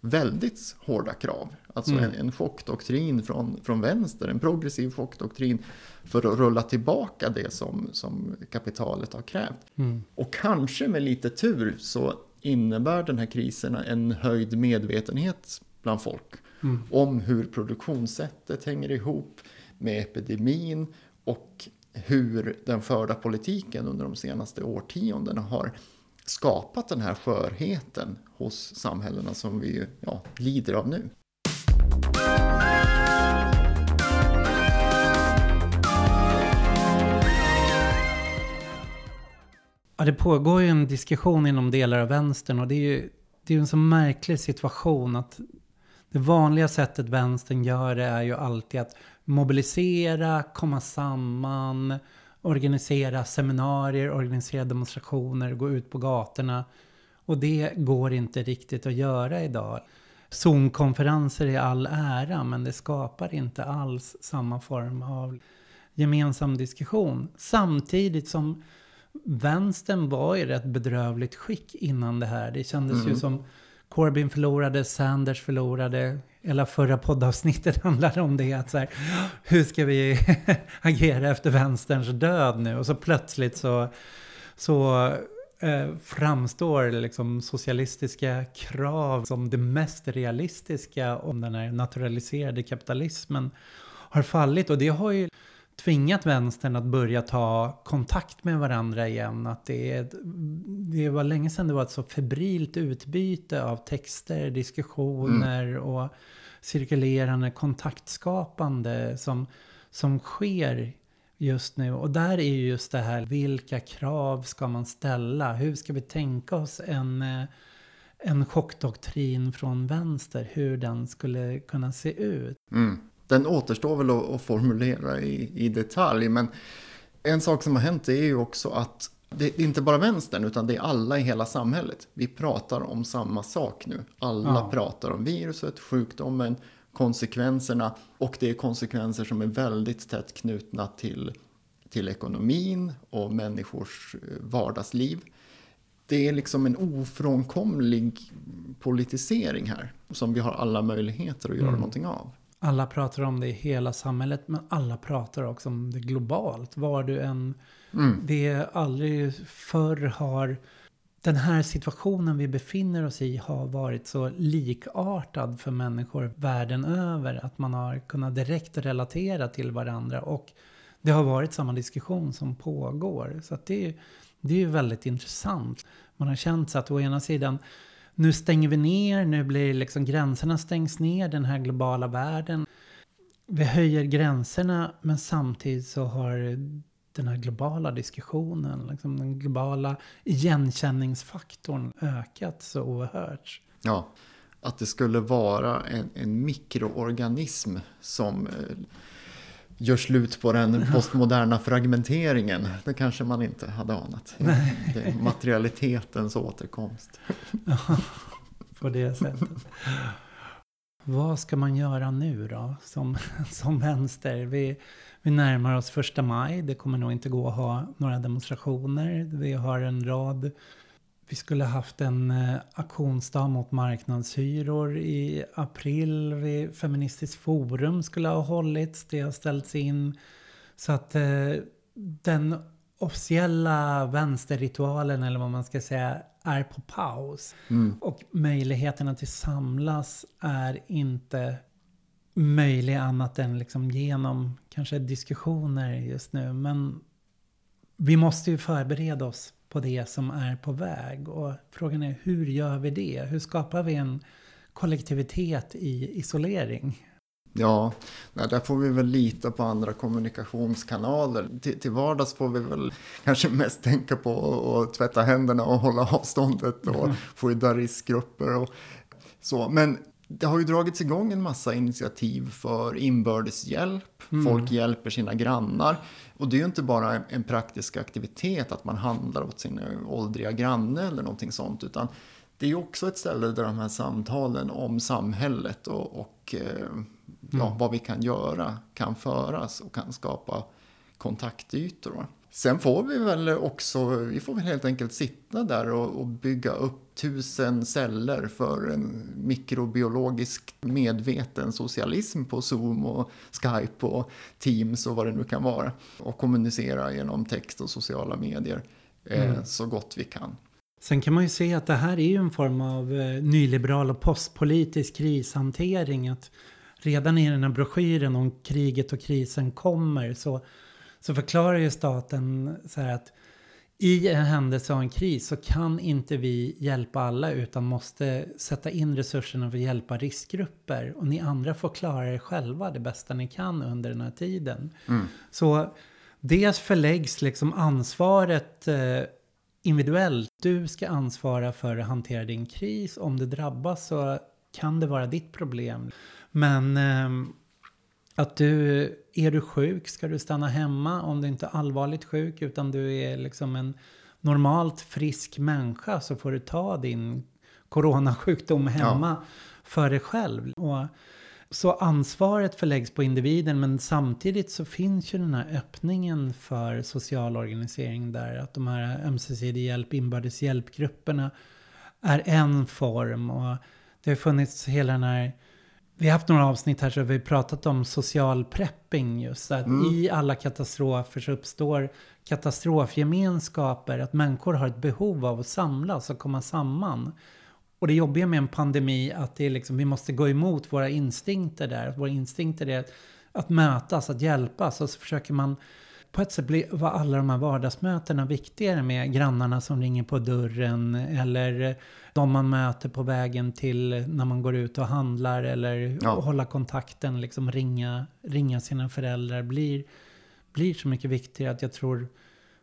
väldigt hårda krav. Alltså Mm. en, en chockdoktrin från, från vänster, en progressiv chockdoktrin för att rulla tillbaka det som, som kapitalet har krävt. Mm. Och kanske med lite tur så innebär den här krisen en höjd medvetenhet bland folk Mm. om hur produktionssättet hänger ihop med epidemin och hur den förda politiken under de senaste årtiondena har skapat den här skörheten hos samhällena som vi ja, lider av nu. Ja, det pågår ju en diskussion inom delar av vänstern och det är ju det är ju en så märklig situation att det vanliga sättet vänstern gör det är ju alltid att mobilisera, komma samman, organisera seminarier, organisera demonstrationer, gå ut på gatorna. Och det går inte riktigt att göra idag. Zoom-konferenser i all ära, men det skapar inte alls samma form av gemensam diskussion. Samtidigt som vänstern var i rätt bedrövligt skick innan det här. Det kändes Mm. ju som Corbyn förlorade, Sanders förlorade. Hela förra poddavsnittet handlade om det. Att så här, hur ska vi agera efter vänsterns död nu? Och så plötsligt så, så eh, framstår liksom socialistiska krav som det mest realistiska om den här naturaliserade kapitalismen har fallit. Och det har ju tvingat vänstern att börja ta kontakt med varandra igen. Att det, är, det var länge sedan det var ett så febrilt utbyte av texter, diskussioner och cirkulerande kontaktskapande som, som sker just nu. Och där är ju just det här, vilka krav ska man ställa? Hur ska vi tänka oss en, eh, en chockdoktrin från vänster? Hur den skulle kunna se ut? Mm. Den återstår väl att, att formulera i, i detalj, men en sak som har hänt är ju också att det är inte bara vänstern, utan det är alla i hela samhället. Vi pratar om samma sak nu. Alla Ja. pratar om viruset, sjukdomen, konsekvenserna och det är konsekvenser som är väldigt tätt knutna till, till ekonomin och människors eh, vardagsliv. Det är liksom en ofrånkomlig politisering här som vi har alla möjligheter att göra Mm. någonting av. Alla pratar om det i hela samhället, men alla pratar också om det globalt. Var du än... Mm. Det är aldrig förr har... Den här situationen vi befinner oss i har varit så likartad för människor världen över. Att man har kunnat direkt relatera till varandra. Och det har varit samma diskussion som pågår. Så att det, är, det är ju väldigt intressant. Man har känt sig att å ena sidan nu stänger vi ner, nu blir liksom gränserna stängs ner, den här globala världen. Vi höjer gränserna, men samtidigt så har den här globala diskussionen, liksom den globala igenkänningsfaktorn ökat så oerhört. Ja, att det skulle vara en, en mikroorganism som eh, gör slut på den postmoderna fragmenteringen. Det kanske man inte hade anat. Det är materialitetens återkomst. På det sättet. Vad ska man göra nu då som, som vänster? Vi, vi närmar oss första maj. Det kommer nog inte gå att ha några demonstrationer. Vi har en rad... Vi skulle haft en eh, aktionsdag mot marknadshyror i april. Vi, Feministiskt forum skulle ha hållits. Det har ställts in. Så att eh, den officiella vänsterritualen, eller vad man ska säga, är på paus. Mm. Och möjligheterna till samlas är inte möjliga annat än liksom genom kanske diskussioner just nu. Men vi måste ju förbereda oss på det som är på väg. Och frågan är hur gör vi det? Hur skapar vi en kollektivitet i isolering? Ja, där får vi väl lita på andra kommunikationskanaler. Till, till vardags får vi väl kanske mest tänka på att tvätta händerna och hålla avståndet och skydda riskgrupper och så. Men det har ju dragits igång en massa initiativ för inbördeshjälp. Mm. Folk hjälper sina grannar. Och det är ju inte bara en, praktisk aktivitet att man handlar åt sin åldriga granne eller någonting sånt. Utan det är ju också ett ställe där de här samtalen om samhället och, och eh, ja, Mm. vad vi kan göra kan föras och kan skapa kontaktytor. Sen får vi väl också, vi får väl helt enkelt sitta där och, och bygga upp tusen celler för en mikrobiologisk medveten socialism på Zoom och Skype och Teams och vad det nu kan vara. Och kommunicera genom text och sociala medier eh, Mm. så gott vi kan. Sen kan man ju se att det här är ju en form av eh, nyliberal och postpolitisk krishantering. Att redan i den här broschyren om kriget och krisen kommer så, så förklarar ju staten så här att i en händelse av en kris så kan inte vi hjälpa alla utan måste sätta in resurserna för att hjälpa riskgrupper. Och ni andra får klara er själva det bästa ni kan under den här tiden. Mm. Så dels förläggs liksom ansvaret eh, individuellt. Du ska ansvara för att hantera din kris. Om du drabbas så kan det vara ditt problem. Men ehm, att du, är du sjuk? Ska du stanna hemma? Om du inte är allvarligt sjuk utan du är liksom en normalt frisk människa så får du ta din coronasjukdom hemma för dig själv. Och så ansvaret förläggs på individen men samtidigt så finns ju den här öppningen för social organisering där att de här ömsesidig hjälp, inbördes hjälpgrupperna är en form. Och det har funnits hela den här vi har haft några avsnitt här så har vi pratat om social prepping just. Att Mm. I alla katastrofer så uppstår katastrofgemenskaper. Att människor har ett behov av att samlas och komma samman. Och det jobbiga med en pandemi att det är liksom, vi måste gå emot våra instinkter där. Att våra instinkter är att, att mötas, att hjälpas. Och så försöker man på ett sätt var alla de här vardagsmötena viktigare med grannarna som ringer på dörren eller de man möter på vägen till när man går ut och handlar eller Ja. hålla kontakten, liksom ringa, ringa sina föräldrar blir, blir så mycket viktigare att jag tror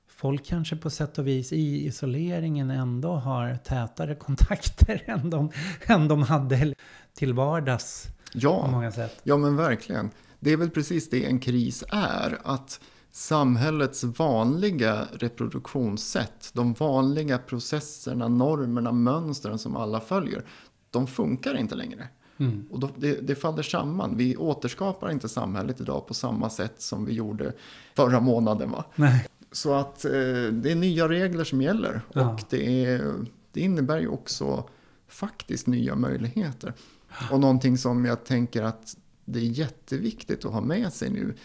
folk kanske på sätt och vis i isoleringen ändå har tätare kontakter än de, än de hade till vardags på Ja, många sätt. ja men verkligen. Det är väl precis det en kris är. Att samhällets vanliga reproduktionssätt, de vanliga processerna, normerna, mönstren som alla följer, de funkar inte längre. Mm. Och då, det, det faller samman. Vi återskapar inte samhället idag på samma sätt som vi gjorde förra månaden. Va? Nej. Så att eh, det är nya regler som gäller. Ja. Och det, är, det innebär ju också faktiskt nya möjligheter. Och någonting som jag tänker att det är jätteviktigt att ha med sig nu.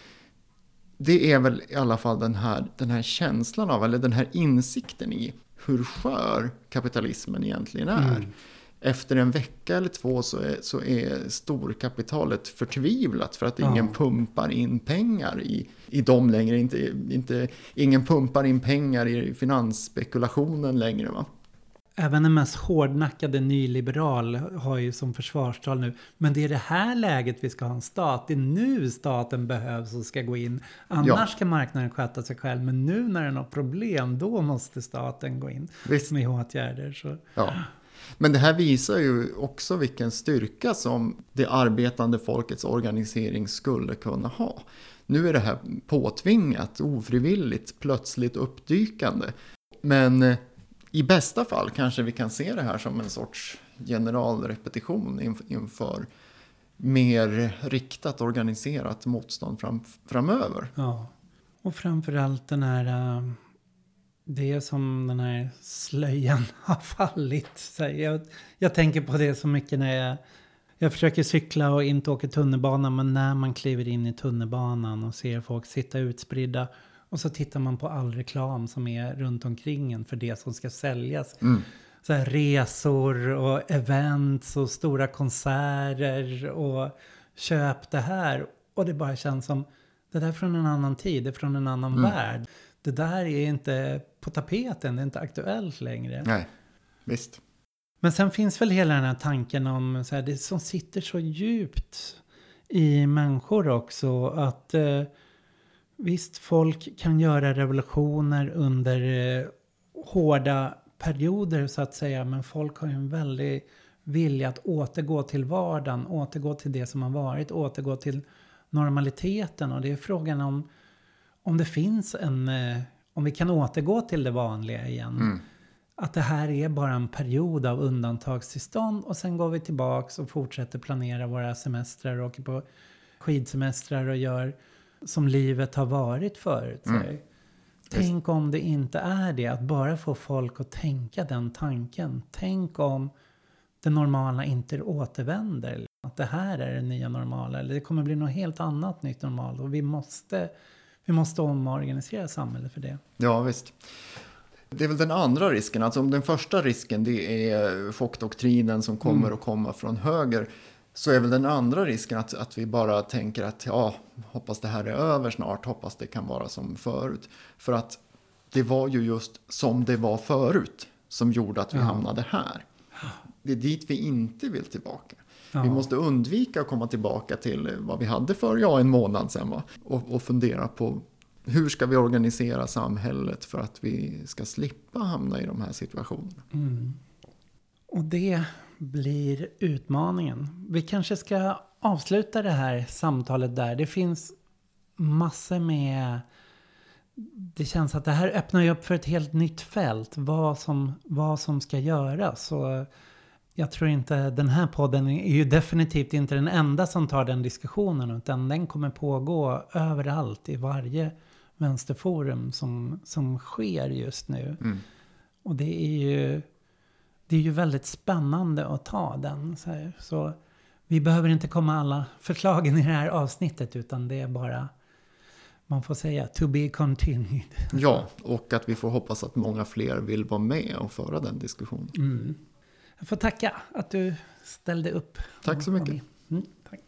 Det är väl i alla fall den här, den här känslan av, eller den här insikten i hur skör kapitalismen egentligen är. Mm. Efter en vecka eller två så är, så är storkapitalet förtvivlat för att Ja. ingen pumpar in pengar i, i dem längre. Inte, inte, ingen pumpar in pengar i finansspekulationen längre. Va? Även den mest hårdnackade nyliberal har ju som försvarstal nu. Men det är det här läget vi ska ha en stat. Det är nu staten behövs och ska gå in. Annars Ja. ska marknaden sköta sig själv. Men nu när den har problem, då måste staten gå in Visst. med åtgärder. Så. Ja. Men det här visar ju också vilken styrka som det arbetande folkets organisering skulle kunna ha. Nu är det här påtvingat, ofrivilligt, plötsligt uppdykande. Men eh, i bästa fall kanske vi kan se det här som en sorts generalrepetition inför mer riktat organiserat motstånd fram, framöver. Ja. Och framförallt den här... Äh, det är som den här slöjan har fallit. Jag, jag tänker på det så mycket när jag... Jag försöker cykla och inte åka tunnelbana. Men när man kliver in i tunnelbanan och ser folk sitta utspridda. Och så tittar man på all reklam som är runt omkring en för det som ska säljas. Mm. Så här, resor och events och stora konserter och köp det här. Och det bara känns som det där är från en annan tid, det är från en annan Mm. värld. Det där är inte på tapeten, det är inte aktuellt längre. Nej, visst. Men sen finns väl hela den här tanken om så här, det som sitter så djupt i människor också. Att eh, visst, folk kan göra revolutioner under eh, hårda perioder så att säga. Men folk har ju en väldigt vilja att återgå till vardagen, återgå till det som har varit, återgå till normaliteten. Och det är frågan om, om det finns en, eh, om vi kan återgå till det vanliga igen. Mm. Att det här är bara en period av undantagstillstånd och sen går vi tillbaks och fortsätter planera våra semestrar och åker på skidsemestrar och gör som livet har varit förut. Mm. Tänk om det inte är det, att bara få folk att tänka den tanken. Tänk om det normala inte återvänder. Att det här är det nya normala. Eller det kommer bli något helt annat nytt normalt. Och vi måste, vi måste omorganisera samhället för det. Ja, visst. Det är väl den andra risken. Alltså om den första risken det är chockdoktrinen som kommer Mm. att komma från höger. Så är väl den andra risken att, att vi bara tänker att ja, hoppas det här är över snart, hoppas det kan vara som förut. För att det var ju just som det var förut som gjorde att vi Ja. hamnade här. Det är dit vi inte vill tillbaka. Ja. Vi måste undvika att komma tillbaka till vad vi hade för ja, en månad sedan. Va? Och, och fundera på hur ska vi organisera samhället för att vi ska slippa hamna i de här situationerna. Mm. Och det blir utmaningen. Vi kanske ska avsluta det här samtalet där. Det finns massor med... Det känns att det här öppnar ju upp för ett helt nytt fält. Vad som, vad som ska göras. Och jag tror inte den här podden är ju definitivt inte den enda som tar den diskussionen. Utan den kommer pågå överallt i varje vänsterforum som, som sker just nu. Mm. Och det är ju, det är ju väldigt spännande att ta den. Så, så vi behöver inte komma alla förslagen i det här avsnittet utan det är bara, man får säga, to be continued. Ja, och att vi får hoppas att många fler vill vara med och föra den diskussionen. Mm. Jag får tacka att du ställde upp. Tack så mycket. Mm, tack.